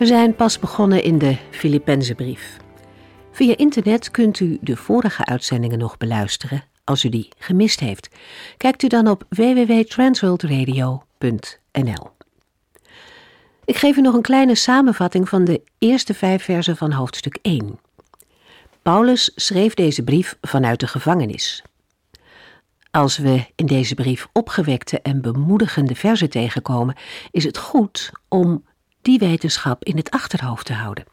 We zijn pas begonnen in de Filippenzenbrief. Via internet kunt u de vorige uitzendingen nog beluisteren als u die gemist heeft. Kijkt u dan op www.transworldradio.nl. Ik geef u nog een kleine samenvatting van de eerste vijf versen van hoofdstuk 1. Paulus schreef deze brief vanuit de gevangenis. Als we in deze brief opgewekte en bemoedigende versen tegenkomen, is het goed om die wetenschap in het achterhoofd te houden.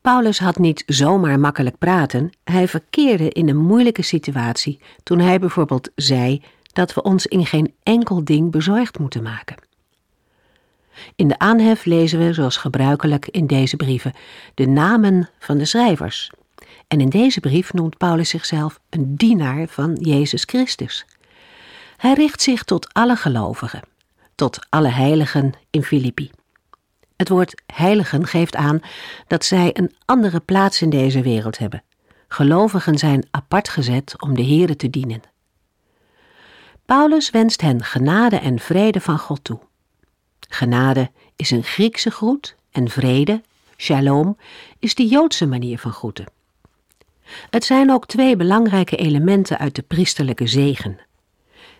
Paulus had niet zomaar makkelijk praten, hij verkeerde in een moeilijke situatie toen hij bijvoorbeeld zei dat we ons in geen enkel ding bezorgd moeten maken. In de aanhef lezen we, zoals gebruikelijk in deze brieven, de namen van de schrijvers. En in deze brief noemt Paulus zichzelf een dienaar van Jezus Christus. Hij richt zich tot alle gelovigen, tot alle heiligen in Filippi. Het woord heiligen geeft aan dat zij een andere plaats in deze wereld hebben. Gelovigen zijn apart gezet om de Here te dienen. Paulus wenst hen genade en vrede van God toe. Genade is een Griekse groet en vrede, shalom, is de Joodse manier van groeten. Het zijn ook twee belangrijke elementen uit de priesterlijke zegen.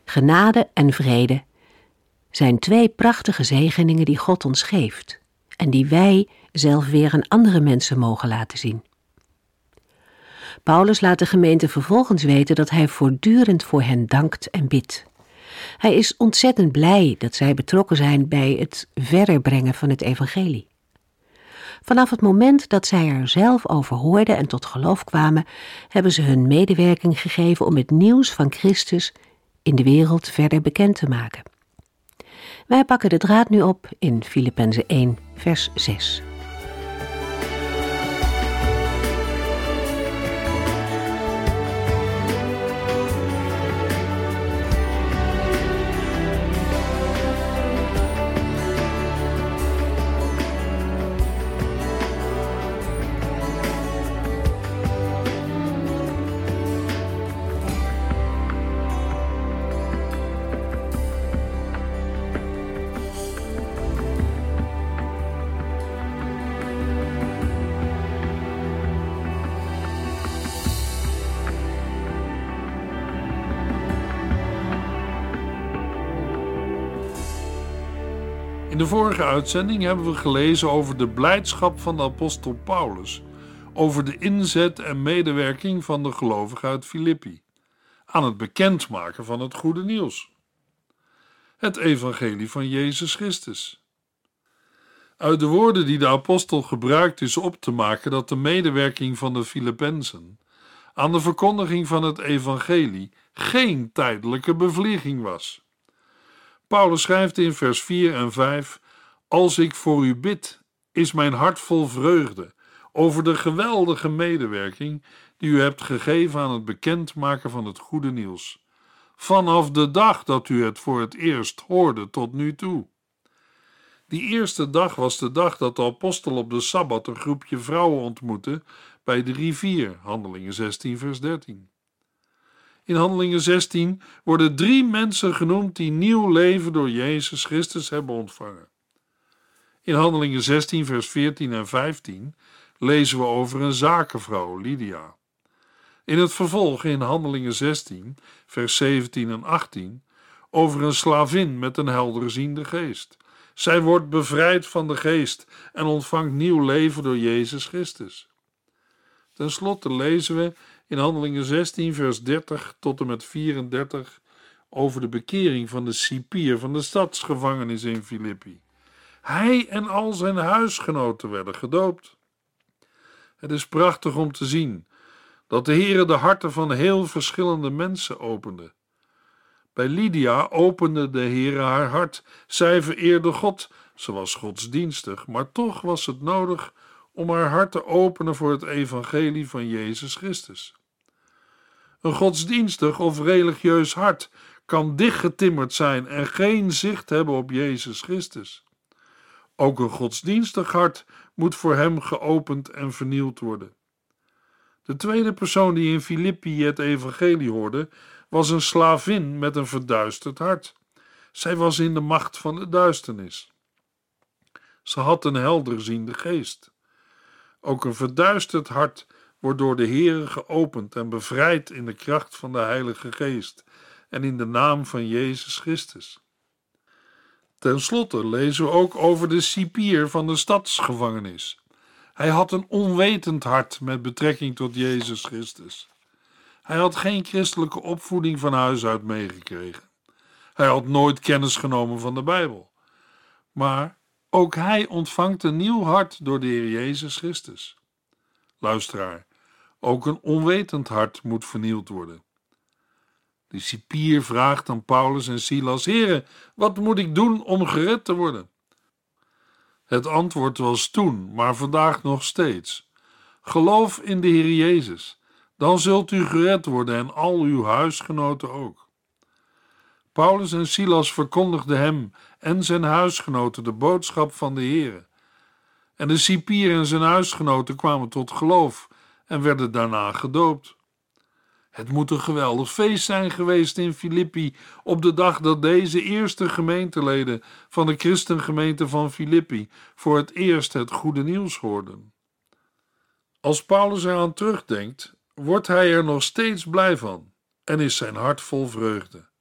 Genade en vrede zijn twee prachtige zegeningen die God ons geeft en die wij zelf weer aan andere mensen mogen laten zien. Paulus laat de gemeente vervolgens weten dat hij voortdurend voor hen dankt en bidt. Hij is ontzettend blij dat zij betrokken zijn bij het verder brengen van het evangelie. Vanaf het moment dat zij er zelf over hoorden en tot geloof kwamen, hebben ze hun medewerking gegeven om het nieuws van Christus in de wereld verder bekend te maken. Wij pakken de draad nu op in Filippenzen 1, vers 6. In de vorige uitzending hebben we gelezen over de blijdschap van de apostel Paulus, over de inzet en medewerking van de gelovigen uit Filippi, aan het bekendmaken van het goede nieuws. Het evangelie van Jezus Christus. Uit de woorden die de apostel gebruikt is op te maken dat de medewerking van de Filippenzen aan de verkondiging van het evangelie geen tijdelijke bevlieging was. Paulus schrijft in vers 4 en 5: Als ik voor u bid, is mijn hart vol vreugde over de geweldige medewerking die u hebt gegeven aan het bekendmaken van het goede nieuws. Vanaf de dag dat u het voor het eerst hoorde tot nu toe. Die eerste dag was de dag dat de apostel op de sabbat een groepje vrouwen ontmoette bij de rivier, Handelingen 16, vers 13. In Handelingen 16 worden drie mensen genoemd die nieuw leven door Jezus Christus hebben ontvangen. In Handelingen 16, vers 14 en 15 lezen we over een zakenvrouw, Lydia. In het vervolg in Handelingen 16, vers 17 en 18 over een slavin met een helderziende geest. Zij wordt bevrijd van de geest en ontvangt nieuw leven door Jezus Christus. Ten slotte lezen we in Handelingen 16, vers 30 tot en met 34 over de bekering van de cipier van de stadsgevangenis in Filippi. Hij en al zijn huisgenoten werden gedoopt. Het is prachtig om te zien dat de Heere de harten van heel verschillende mensen opende. Bij Lydia opende de Heere haar hart. Zij vereerde God Ze was godsdienstig, maar toch was het nodig om haar hart te openen voor het evangelie van Jezus Christus. Een godsdienstig of religieus hart kan dichtgetimmerd zijn en geen zicht hebben op Jezus Christus. Ook een godsdienstig hart moet voor hem geopend en vernieuwd worden. De tweede persoon die in Filippi het evangelie hoorde, was een slavin met een verduisterd hart. Zij was in de macht van de duisternis. Ze had een helderziende geest. Ook een verduisterd hart wordt door de Heere geopend en bevrijd in de kracht van de Heilige Geest en in de naam van Jezus Christus. Ten slotte lezen we ook over de cipier van de stadsgevangenis. Hij had een onwetend hart met betrekking tot Jezus Christus. Hij had geen christelijke opvoeding van huis uit meegekregen. Hij had nooit kennis genomen van de Bijbel. Maar ook hij ontvangt een nieuw hart door de Heer Jezus Christus. Luisteraar, ook een onwetend hart moet vernield worden. De cipier vraagt aan Paulus en Silas: Heren, wat moet ik doen om gered te worden? Het antwoord was toen, maar vandaag nog steeds. Geloof in de Heer Jezus, dan zult u gered worden en al uw huisgenoten ook. Paulus en Silas verkondigden hem en zijn huisgenoten de boodschap van de Heer. En de cipier en zijn huisgenoten kwamen tot geloof en werden daarna gedoopt. Het moet een geweldig feest zijn geweest in Filippi op de dag dat deze eerste gemeenteleden van de christengemeente van Filippi voor het eerst het goede nieuws hoorden. Als Paulus eraan terugdenkt, wordt hij er nog steeds blij van en is zijn hart vol vreugde.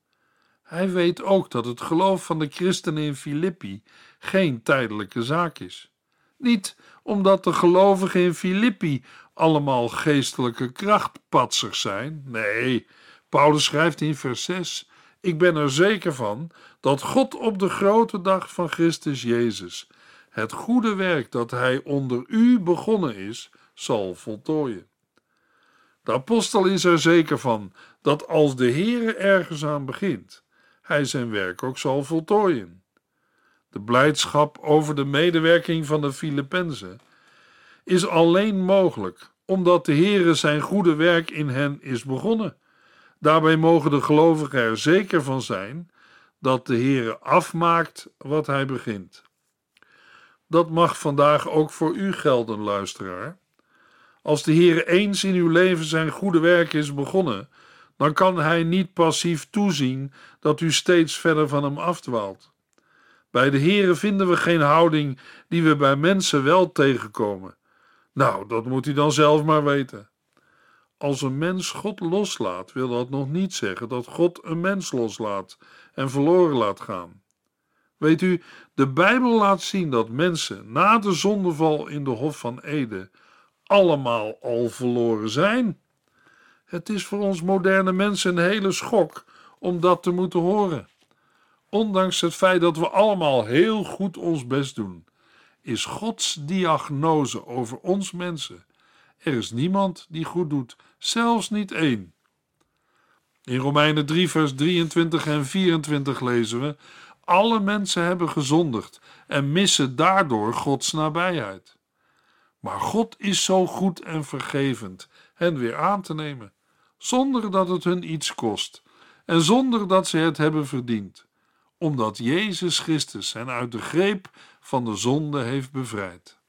Hij weet ook dat het geloof van de christenen in Filippi geen tijdelijke zaak is. Niet omdat de gelovigen in Filippi allemaal geestelijke krachtpatsers zijn. Nee, Paulus schrijft in vers 6: Ik ben er zeker van dat God op de grote dag van Christus Jezus het goede werk dat hij onder u begonnen is, zal voltooien. De apostel is er zeker van dat als de Heer ergens aan begint, hij zijn werk ook zal voltooien. De blijdschap over de medewerking van de Filippenzen is alleen mogelijk omdat de Heere zijn goede werk in hen is begonnen. Daarbij mogen de gelovigen er zeker van zijn dat de Heere afmaakt wat hij begint. Dat mag vandaag ook voor u gelden, luisteraar. Als de Heere eens in uw leven zijn goede werk is begonnen, dan kan hij niet passief toezien dat u steeds verder van hem afdwaalt. Bij de Heere vinden we geen houding die we bij mensen wel tegenkomen. Nou, dat moet u dan zelf maar weten. Als een mens God loslaat, wil dat nog niet zeggen dat God een mens loslaat en verloren laat gaan. Weet u, de Bijbel laat zien dat mensen na de zondeval in de Hof van Ede allemaal al verloren zijn. Het is voor ons moderne mensen een hele schok om dat te moeten horen. Ondanks het feit dat we allemaal heel goed ons best doen, is Gods diagnose over ons mensen. Er is niemand die goed doet, zelfs niet één. In Romeinen 3, vers 23 en 24 lezen we: Alle mensen hebben gezondigd en missen daardoor Gods nabijheid. Maar God is zo goed en vergevend hen weer aan te nemen, zonder dat het hun iets kost en zonder dat ze het hebben verdiend, omdat Jezus Christus hen uit de greep van de zonde heeft bevrijd.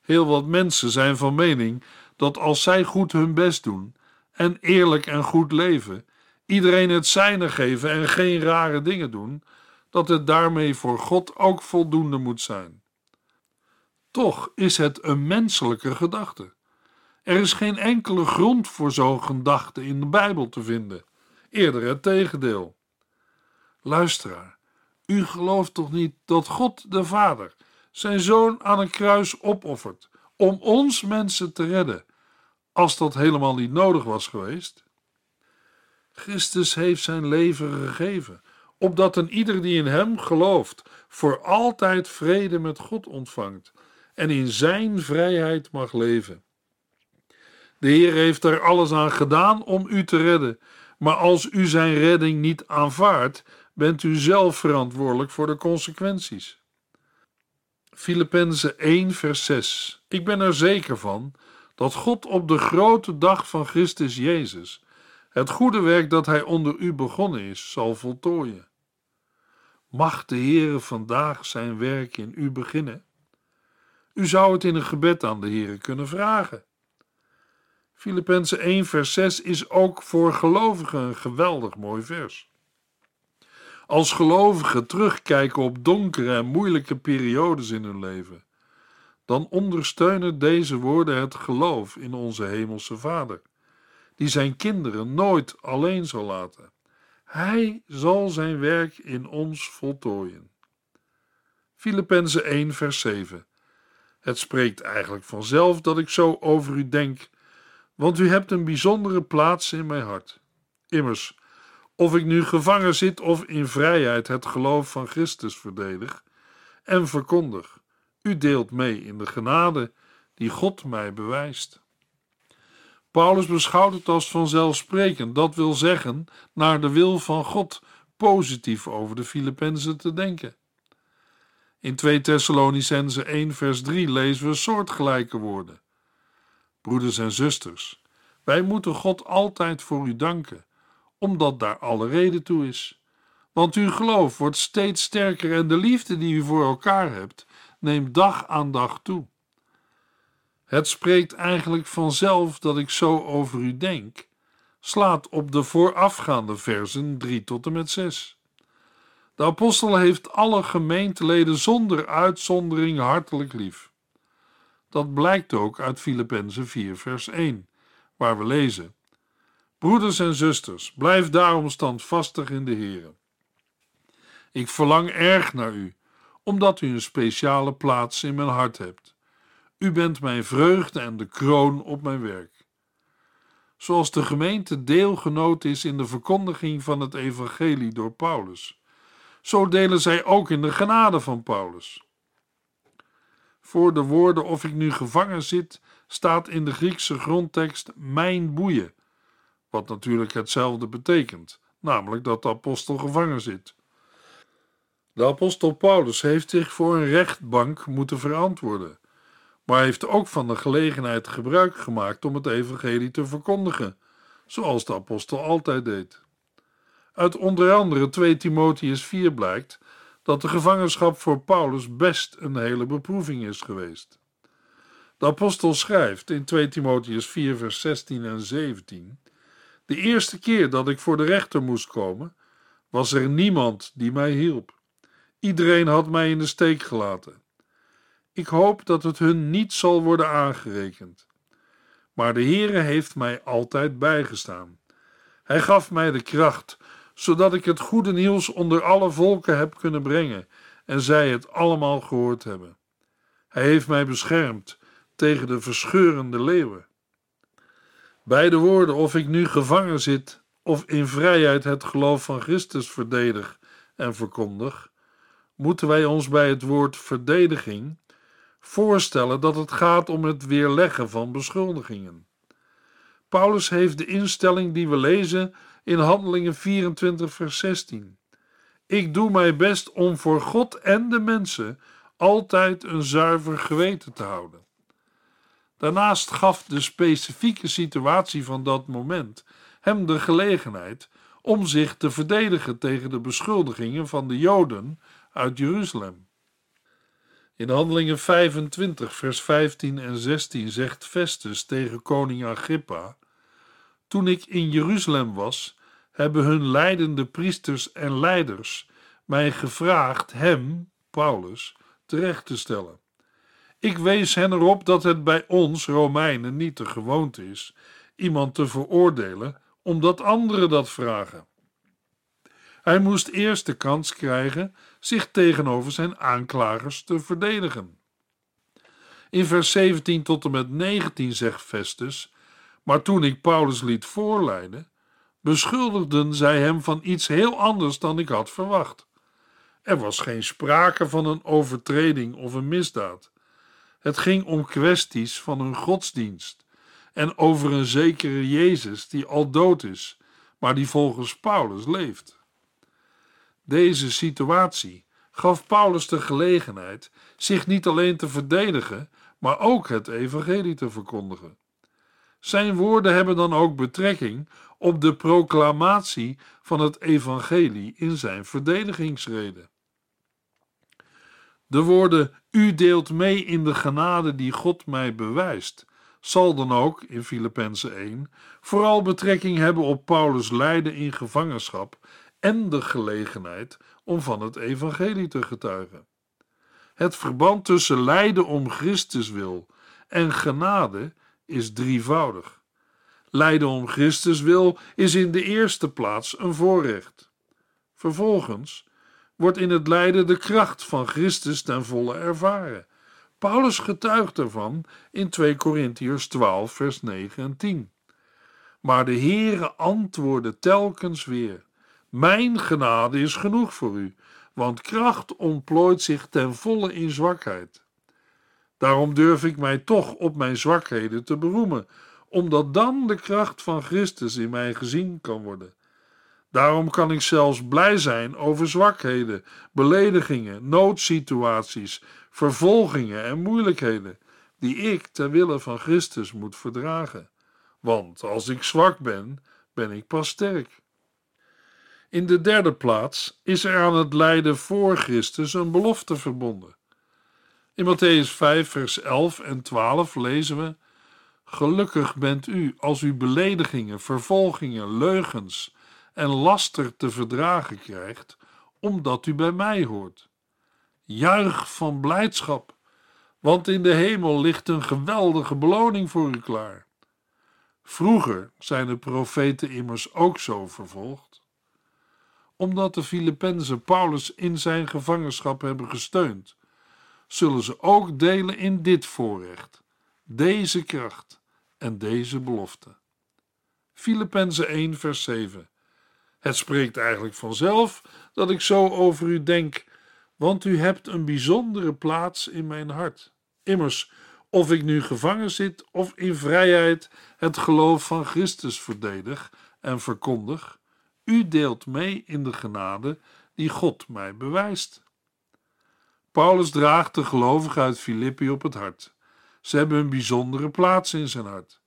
Heel wat mensen zijn van mening dat als zij goed hun best doen en eerlijk en goed leven, iedereen het zijne geven en geen rare dingen doen, dat het daarmee voor God ook voldoende moet zijn. Toch is het een menselijke gedachte. Er is geen enkele grond voor zo'n gedachte in de Bijbel te vinden, eerder het tegendeel. Luisteraar, u gelooft toch niet dat God de Vader zijn zoon aan een kruis opoffert om ons mensen te redden, als dat helemaal niet nodig was geweest? Christus heeft zijn leven gegeven, opdat een ieder die in hem gelooft voor altijd vrede met God ontvangt en in zijn vrijheid mag leven. De Heer heeft er alles aan gedaan om u te redden, maar als u zijn redding niet aanvaardt, bent u zelf verantwoordelijk voor de consequenties. Filippenzen 1, vers 6. Ik ben er zeker van dat God op de grote dag van Christus Jezus het goede werk dat Hij onder u begonnen is, zal voltooien. Mag de Heere vandaag zijn werk in u beginnen? U zou het in een gebed aan de Heere kunnen vragen. Filippenzen 1 vers 6 is ook voor gelovigen een geweldig mooi vers. Als gelovigen terugkijken op donkere en moeilijke periodes in hun leven, dan ondersteunen deze woorden het geloof in onze Hemelse Vader, die zijn kinderen nooit alleen zal laten. Hij zal zijn werk in ons voltooien. Filippenzen 1 vers 7 Het spreekt eigenlijk vanzelf dat ik zo over u denk, want u hebt een bijzondere plaats in mijn hart. Immers, of ik nu gevangen zit of in vrijheid het geloof van Christus verdedig en verkondig, u deelt mee in de genade die God mij bewijst. Paulus beschouwt het als vanzelfsprekend, dat wil zeggen, naar de wil van God, positief over de Filippenzen te denken. In 2 Thessalonicense 1 vers 3 lezen we soortgelijke woorden. Broeders en zusters, wij moeten God altijd voor u danken, omdat daar alle reden toe is. Want uw geloof wordt steeds sterker en de liefde die u voor elkaar hebt, neemt dag aan dag toe. Het spreekt eigenlijk vanzelf dat ik zo over u denk, slaat op de voorafgaande versen 3 tot en met 6. De apostel heeft alle gemeenteleden zonder uitzondering hartelijk lief. Dat blijkt ook uit Filippenzen 4 vers 1, waar we lezen: Broeders en zusters, blijf daarom standvastig in de Heer. Ik verlang erg naar u, omdat u een speciale plaats in mijn hart hebt. U bent mijn vreugde en de kroon op mijn werk. Zoals de gemeente deelgenoot is in de verkondiging van het evangelie door Paulus, zo delen zij ook in de genade van Paulus. Voor de woorden of ik nu gevangen zit, staat in de Griekse grondtekst mijn boeien, wat natuurlijk hetzelfde betekent, namelijk dat de apostel gevangen zit. De apostel Paulus heeft zich voor een rechtbank moeten verantwoorden, maar heeft ook van de gelegenheid gebruik gemaakt om het evangelie te verkondigen, zoals de apostel altijd deed. Uit onder andere 2 Timotheus 4 blijkt dat de gevangenschap voor Paulus best een hele beproeving is geweest. De apostel schrijft in 2 Timotheus 4 vers 16 en 17 De eerste keer dat ik voor de rechter moest komen, was er niemand die mij hielp. Iedereen had mij in de steek gelaten. Ik hoop dat het hun niet zal worden aangerekend. Maar de Heere heeft mij altijd bijgestaan. Hij gaf mij de kracht, zodat ik het goede nieuws onder alle volken heb kunnen brengen en zij het allemaal gehoord hebben. Hij heeft mij beschermd tegen de verscheurende leeuwen. Bij de woorden of ik nu gevangen zit of in vrijheid het geloof van Christus verdedig en verkondig, moeten wij ons bij het woord verdediging voorstellen dat het gaat om het weerleggen van beschuldigingen. Paulus heeft de instelling die we lezen in Handelingen 24, vers 16. Ik doe mijn best om voor God en de mensen altijd een zuiver geweten te houden. Daarnaast gaf de specifieke situatie van dat moment hem de gelegenheid om zich te verdedigen tegen de beschuldigingen van de Joden uit Jeruzalem. In Handelingen 25, vers 15 en 16 zegt Festus tegen koning Agrippa: Toen ik in Jeruzalem was, hebben hun leidende priesters en leiders mij gevraagd hem, Paulus, terecht te stellen. Ik wees hen erop dat het bij ons, Romeinen, niet de gewoonte is iemand te veroordelen omdat anderen dat vragen. Hij moest eerst de kans krijgen zich tegenover zijn aanklagers te verdedigen. In vers 17 tot en met 19 zegt Festus: Maar toen ik Paulus liet voorleiden, beschuldigden zij hem van iets heel anders dan ik had verwacht. Er was geen sprake van een overtreding of een misdaad. Het ging om kwesties van hun godsdienst en over een zekere Jezus die al dood is, maar die volgens Paulus leeft. Deze situatie gaf Paulus de gelegenheid zich niet alleen te verdedigen, maar ook het evangelie te verkondigen. Zijn woorden hebben dan ook betrekking op de proclamatie van het evangelie in zijn verdedigingsrede. De woorden U deelt mee in de genade die God mij bewijst, zal dan ook in Filippenzen 1 vooral betrekking hebben op Paulus' lijden in gevangenschap en de gelegenheid om van het evangelie te getuigen. Het verband tussen lijden om Christus wil en genade is drievoudig. Lijden om Christus wil is in de eerste plaats een voorrecht. Vervolgens wordt in het lijden de kracht van Christus ten volle ervaren. Paulus getuigt ervan in 2 Korintiërs 12 vers 9 en 10. Maar de Heere antwoordde telkens weer: Mijn genade is genoeg voor u, want kracht ontplooit zich ten volle in zwakheid. Daarom durf ik mij toch op mijn zwakheden te beroemen, omdat dan de kracht van Christus in mij gezien kan worden. Daarom kan ik zelfs blij zijn over zwakheden, beledigingen, noodsituaties, vervolgingen en moeilijkheden, die ik ter wille van Christus moet verdragen. Want als ik zwak ben, ben ik pas sterk. In de derde plaats is er aan het lijden voor Christus een belofte verbonden. In Matthäus 5, vers 11 en 12 lezen we: Gelukkig bent u als u beledigingen, vervolgingen, leugens en laster te verdragen krijgt, omdat u bij mij hoort. Juich van blijdschap, want in de hemel ligt een geweldige beloning voor u klaar. Vroeger zijn de profeten immers ook zo vervolgd. Omdat de Filippenzen Paulus in zijn gevangenschap hebben gesteund, zullen ze ook delen in dit voorrecht, deze kracht en deze belofte. Filippenzen 1, vers 7. Het spreekt eigenlijk vanzelf dat ik zo over u denk, want u hebt een bijzondere plaats in mijn hart. Immers, of ik nu gevangen zit of in vrijheid het geloof van Christus verdedig en verkondig, u deelt mee in de genade die God mij bewijst. Paulus draagt de gelovigen uit Filippi op het hart. Ze hebben een bijzondere plaats in zijn hart.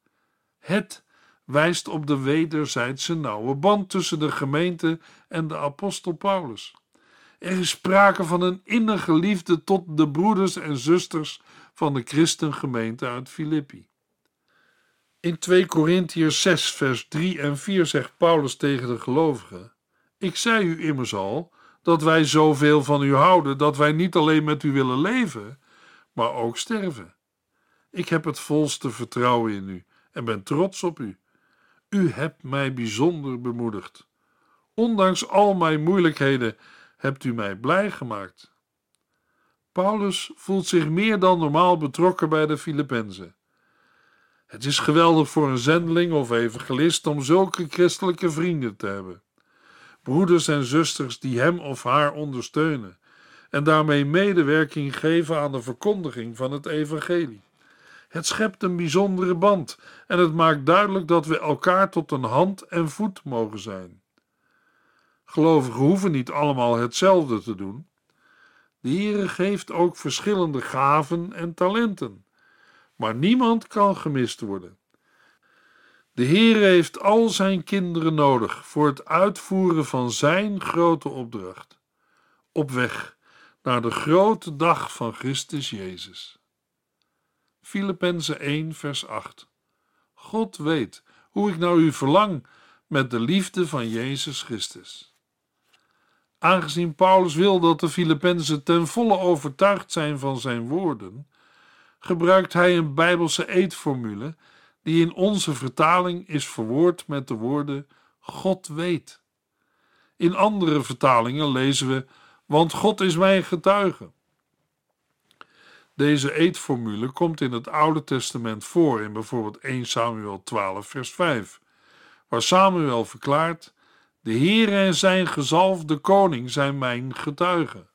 Het wijst op de wederzijdse nauwe band tussen de gemeente en de apostel Paulus. Er is sprake van een innige liefde tot de broeders en zusters van de christengemeente uit Filippi. In 2 Korintiërs 6 vers 3 en 4 zegt Paulus tegen de gelovigen: Ik zei u immers al dat wij zoveel van u houden dat wij niet alleen met u willen leven, maar ook sterven. Ik heb het volste vertrouwen in u en ben trots op u. U hebt mij bijzonder bemoedigd. Ondanks al mijn moeilijkheden hebt u mij blij gemaakt. Paulus voelt zich meer dan normaal betrokken bij de Filippenzen. Het is geweldig voor een zendeling of evangelist om zulke christelijke vrienden te hebben. Broeders en zusters die hem of haar ondersteunen en daarmee medewerking geven aan de verkondiging van het evangelie. Het schept een bijzondere band en het maakt duidelijk dat we elkaar tot een hand en voet mogen zijn. Gelovigen hoeven niet allemaal hetzelfde te doen. De Heere geeft ook verschillende gaven en talenten, maar niemand kan gemist worden. De Heere heeft al zijn kinderen nodig voor het uitvoeren van zijn grote opdracht, op weg naar de grote dag van Christus Jezus. Filippenzen 1, vers 8. God weet hoe ik naar u verlang met de liefde van Jezus Christus. Aangezien Paulus wil dat de Filippenzen ten volle overtuigd zijn van zijn woorden, gebruikt hij een Bijbelse eetformule die in onze vertaling is verwoord met de woorden God weet. In andere vertalingen lezen we: Want God is mijn getuige. Deze eetformule komt in het Oude Testament voor in bijvoorbeeld 1 Samuel 12, vers 5, waar Samuel verklaart: De Heer en zijn gezalfde koning zijn mijn getuigen.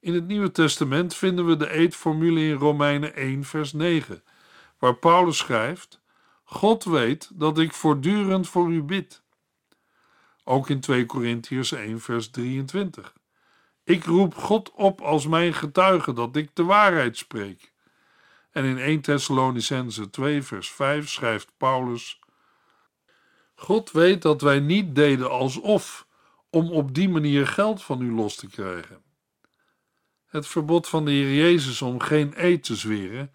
In het Nieuwe Testament vinden we de eetformule in Romeinen 1, vers 9, waar Paulus schrijft: God weet dat ik voortdurend voor u bid. Ook in 2 Korintiërs 1 vers 23. Ik roep God op als mijn getuige dat ik de waarheid spreek. En in 1 Thessalonicense 2 vers 5 schrijft Paulus: God weet dat wij niet deden alsof om op die manier geld van u los te krijgen. Het verbod van de Heer Jezus om geen eed te zweren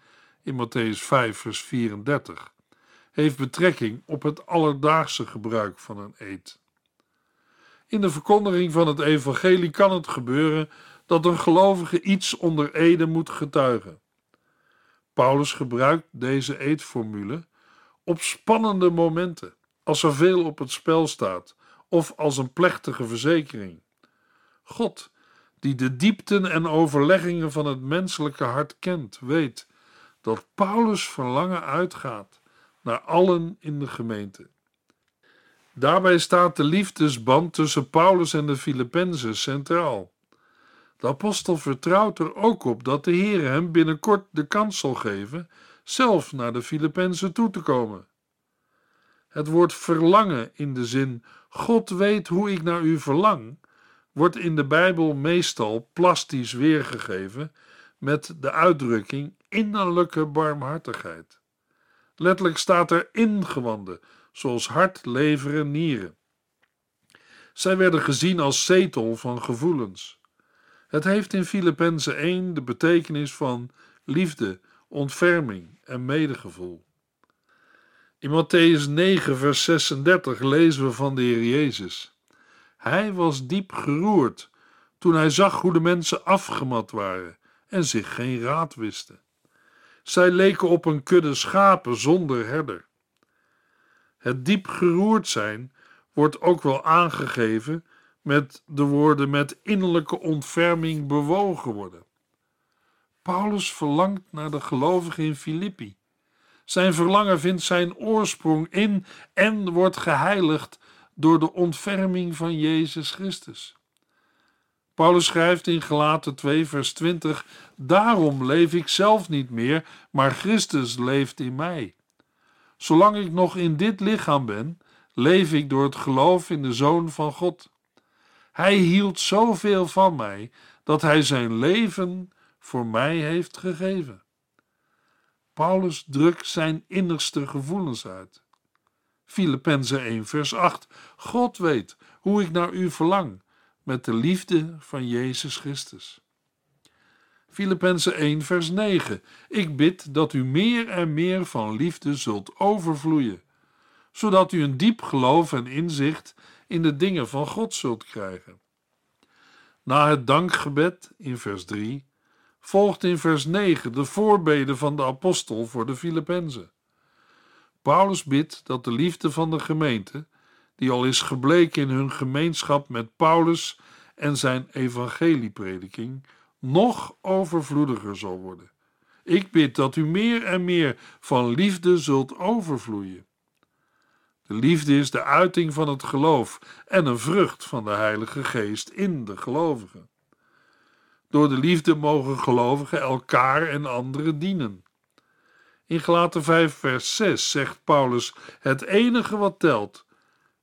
in Matthäus 5 vers 34 heeft betrekking op het alledaagse gebruik van een eed. In de verkondiging van het evangelie kan het gebeuren dat een gelovige iets onder ede moet getuigen. Paulus gebruikt deze eedformule op spannende momenten, als er veel op het spel staat, of als een plechtige verzekering. God, die de diepten en overleggingen van het menselijke hart kent, weet dat Paulus' verlangen uitgaat naar allen in de gemeente. Daarbij staat de liefdesband tussen Paulus en de Filippenzen centraal. De apostel vertrouwt er ook op dat de Heer hem binnenkort de kans zal geven zelf naar de Filippenzen toe te komen. Het woord verlangen in de zin God weet hoe ik naar u verlang, wordt in de Bijbel meestal plastisch weergegeven met de uitdrukking innerlijke barmhartigheid. Letterlijk staat er ingewanden, zoals hart, lever en nieren. Zij werden gezien als zetel van gevoelens. Het heeft in Filippenzen 1 de betekenis van liefde, ontferming en medegevoel. In Matthäus 9, vers 36 lezen we van de Heer Jezus. Hij was diep geroerd toen hij zag hoe de mensen afgemat waren en zich geen raad wisten. Zij leken op een kudde schapen zonder herder. Het diep geroerd zijn wordt ook wel aangegeven met de woorden met innerlijke ontferming bewogen worden. Paulus verlangt naar de gelovigen in Filippi. Zijn verlangen vindt zijn oorsprong in en wordt geheiligd door de ontferming van Jezus Christus. Paulus schrijft in Galaten 2 vers 20: Daarom leef ik zelf niet meer, maar Christus leeft in mij. Zolang ik nog in dit lichaam ben, leef ik door het geloof in de Zoon van God. Hij hield zoveel van mij dat hij zijn leven voor mij heeft gegeven. Paulus drukt zijn innerste gevoelens uit. Filippenzen 1 vers 8 God weet hoe ik naar u verlang met de liefde van Jezus Christus. Filippenzen 1 vers 9 Ik bid dat u meer en meer van liefde zult overvloeien, zodat u een diep geloof en inzicht in de dingen van God zult krijgen. Na het dankgebed in vers 3 volgt in vers 9 de voorbeden van de apostel voor de Filippenzen. Paulus bidt dat de liefde van de gemeente, die al is gebleken in hun gemeenschap met Paulus en zijn evangelieprediking, nog overvloediger zal worden. Ik bid dat u meer en meer van liefde zult overvloeien. De liefde is de uiting van het geloof en een vrucht van de Heilige Geest in de gelovigen. Door de liefde mogen gelovigen elkaar en anderen dienen. In Galaten 5 vers 6 zegt Paulus: Het enige wat telt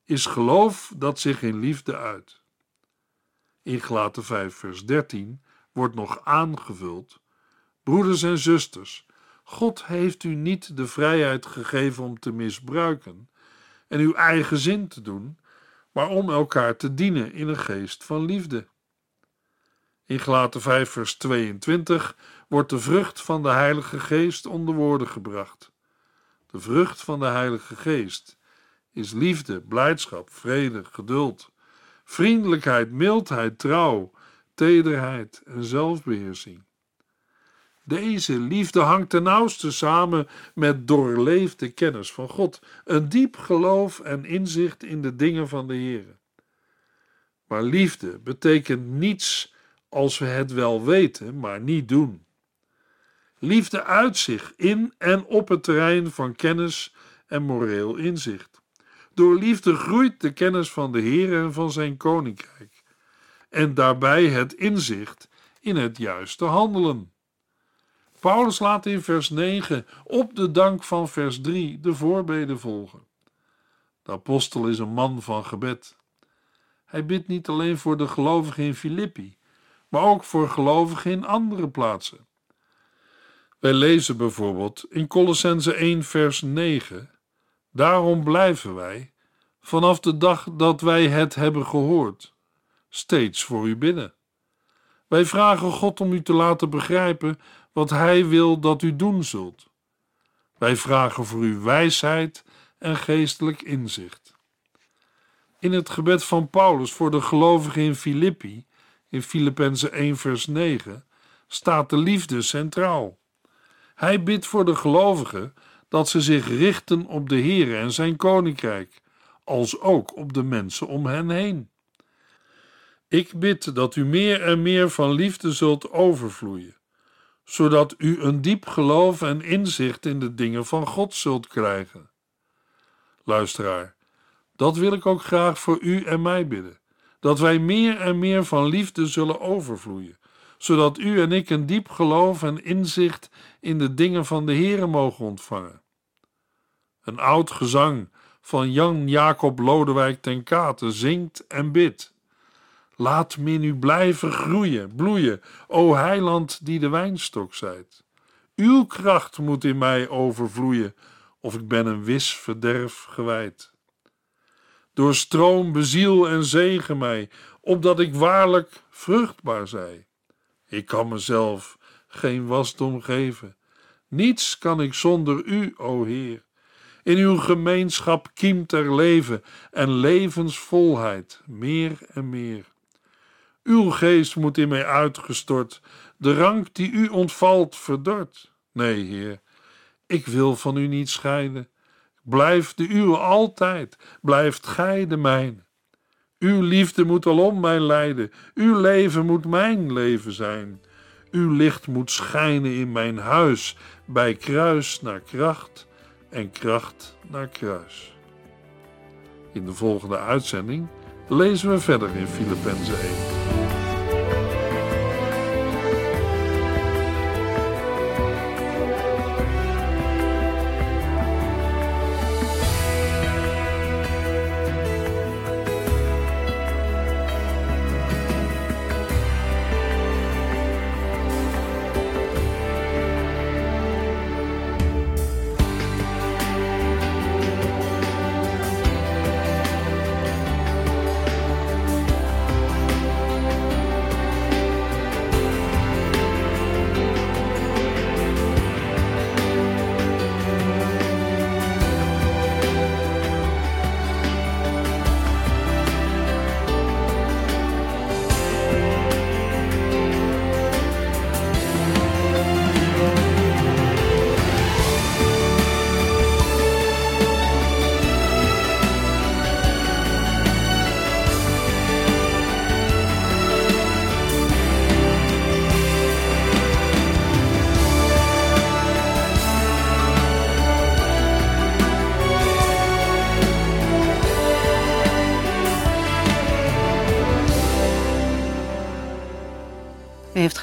is geloof dat zich in liefde uit. In Galaten 5 vers 13 wordt nog aangevuld: Broeders en zusters, God heeft u niet de vrijheid gegeven om te misbruiken en uw eigen zin te doen, maar om elkaar te dienen in een geest van liefde. In Galaten 5 vers 22 wordt de vrucht van de Heilige Geest onder woorden gebracht. De vrucht van de Heilige Geest is liefde, blijdschap, vrede, geduld, vriendelijkheid, mildheid, trouw, tederheid en zelfbeheersing. Deze liefde hangt ten nauwste samen met doorleefde kennis van God, een diep geloof en inzicht in de dingen van de Heer. Maar liefde betekent niets als we het wel weten, maar niet doen. Liefde uit zich in en op het terrein van kennis en moreel inzicht. Door liefde groeit de kennis van de Heer en van zijn koninkrijk, en daarbij het inzicht in het juiste handelen. Paulus laat in vers 9 op de dank van vers 3 de voorbeden volgen. De apostel is een man van gebed. Hij bidt niet alleen voor de gelovigen in Filippi, maar ook voor gelovigen in andere plaatsen. Wij lezen bijvoorbeeld in Colossense 1 vers 9: Daarom blijven wij, vanaf de dag dat wij het hebben gehoord, steeds voor u bidden. Wij vragen God om u te laten begrijpen wat Hij wil dat u doen zult. Wij vragen voor u wijsheid en geestelijk inzicht. In het gebed van Paulus voor de gelovigen in Filippi, in Filippenzen 1 vers 9, staat de liefde centraal. Hij bidt voor de gelovigen dat ze zich richten op de Heer en zijn koninkrijk, als ook op de mensen om hen heen. Ik bid dat u meer en meer van liefde zult overvloeien, zodat u een diep geloof en inzicht in de dingen van God zult krijgen. Luisteraar, dat wil ik ook graag voor u en mij bidden, dat wij meer en meer van liefde zullen overvloeien, zodat u en ik een diep geloof en inzicht in de dingen van de Heere mogen ontvangen. Een oud gezang van Jan Jacob Lodewijk ten Kate zingt en bidt. Laat me in u blijven groeien, bloeien, o heiland die de wijnstok zijt. Uw kracht moet in mij overvloeien, of ik ben een wis verderf gewijd. Doorstroom, beziel en zegen mij, opdat ik waarlijk vruchtbaar zij. Ik kan mezelf geen wasdom geven. Niets kan ik zonder u, o Heer. In uw gemeenschap kiemt er leven en levensvolheid, meer en meer. Uw geest moet in mij uitgestort, de rank die u ontvalt verdort. Nee, Heer, ik wil van u niet scheiden. Blijf de uwe altijd, blijft gij de mijne. Uw liefde moet alom mij leiden, uw leven moet mijn leven zijn. Uw licht moet schijnen in mijn huis, bij kruis naar kracht en kracht naar kruis. In de volgende uitzending lezen we verder in Filippenzen 1.